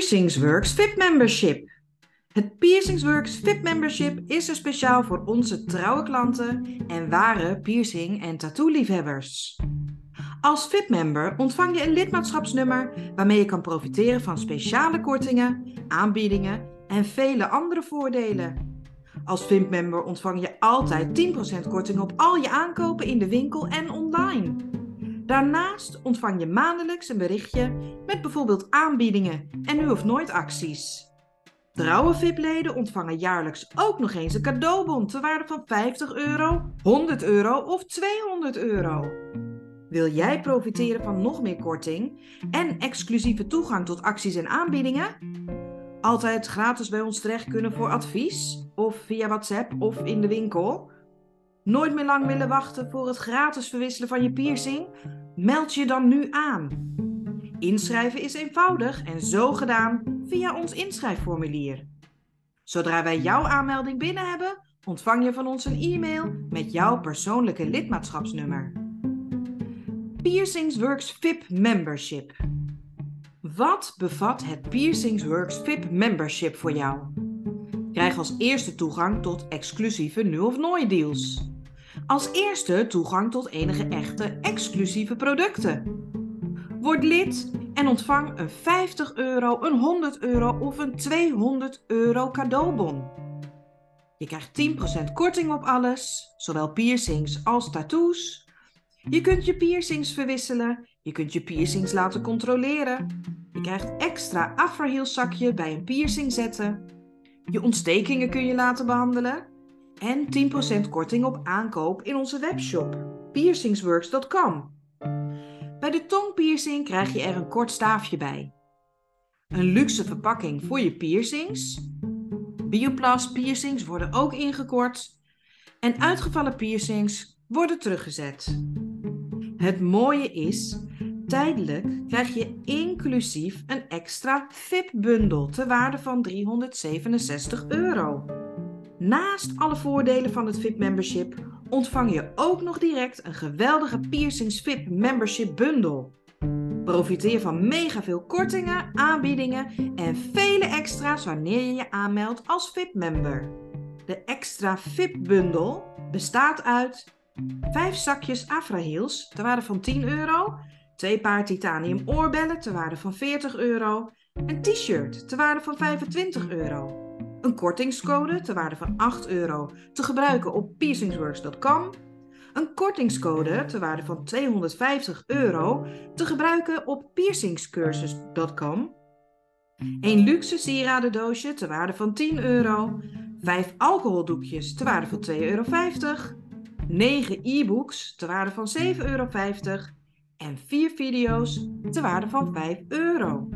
Piercingsworks VIP Membership. Het Piercingsworks VIP Membership is er speciaal voor onze trouwe klanten en ware piercing- en tattoo-liefhebbers. Als VIP-member ontvang je een lidmaatschapsnummer waarmee je kan profiteren van speciale kortingen, aanbiedingen en vele andere voordelen. Als VIP-member ontvang je altijd 10% korting op al je aankopen in de winkel en online. Daarnaast ontvang je maandelijks een berichtje met bijvoorbeeld aanbiedingen en nu of nooit acties. Trouwe VIP-leden ontvangen jaarlijks ook nog eens een cadeaubon ter waarde van 50 euro, 100 euro of 200 euro. Wil jij profiteren van nog meer korting en exclusieve toegang tot acties en aanbiedingen? Altijd gratis bij ons terecht kunnen voor advies, of via WhatsApp of in de winkel? Nooit meer lang willen wachten voor het gratis verwisselen van je piercing? Meld je dan nu aan. Inschrijven is eenvoudig en zo gedaan via ons inschrijfformulier. Zodra wij jouw aanmelding binnen hebben, ontvang je van ons een e-mail met jouw persoonlijke lidmaatschapsnummer. Piercings Works VIP Membership. Wat bevat het Piercings Works VIP Membership voor jou? Krijg als eerste toegang tot exclusieve nu of nooit deals. Als eerste toegang tot enige echte exclusieve producten. Word lid en ontvang een 50 euro, een 100 euro of een 200 euro cadeaubon. Je krijgt 10% korting op alles, zowel piercings als tattoos. Je kunt je piercings verwisselen, je kunt je piercings laten controleren. Je krijgt extra afrahielzakje bij een piercing zetten. Je ontstekingen kun je laten behandelen. En 10% korting op aankoop in onze webshop piercingsworks.com. Bij de tongpiercing krijg je er een kort staafje bij. Een luxe verpakking voor je piercings. Bioplast piercings worden ook ingekort. En uitgevallen piercings worden teruggezet. Het mooie is, tijdelijk krijg je inclusief een extra VIP-bundel te waarde van 367 euro. Naast alle voordelen van het VIP-membership ontvang je ook nog direct een geweldige Piercings VIP Membership Bundle. Profiteer van mega veel kortingen, aanbiedingen en vele extra's wanneer je je aanmeldt als VIP-member. De extra VIP-bundel bestaat uit 5 zakjes Afraheels ter waarde van 10 euro, 2 paar titanium oorbellen ter waarde van 40 euro, een t-shirt ter waarde van 25 euro een kortingscode ter waarde van 8 euro te gebruiken op piercingsworks.com, een kortingscode ter waarde van 250 euro te gebruiken op piercingscursus.com, een luxe sieradendoosje ter waarde van 10 euro, 5 alcoholdoekjes ter waarde van 2,50 euro, 9 e-books ter waarde van 7,50 euro en 4 video's ter waarde van 5 euro.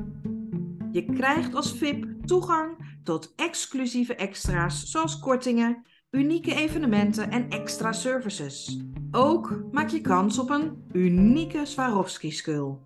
Je krijgt als VIP toegang tot exclusieve extra's zoals kortingen, unieke evenementen en extra services. Ook maak je kans op een unieke Swarovski-skul.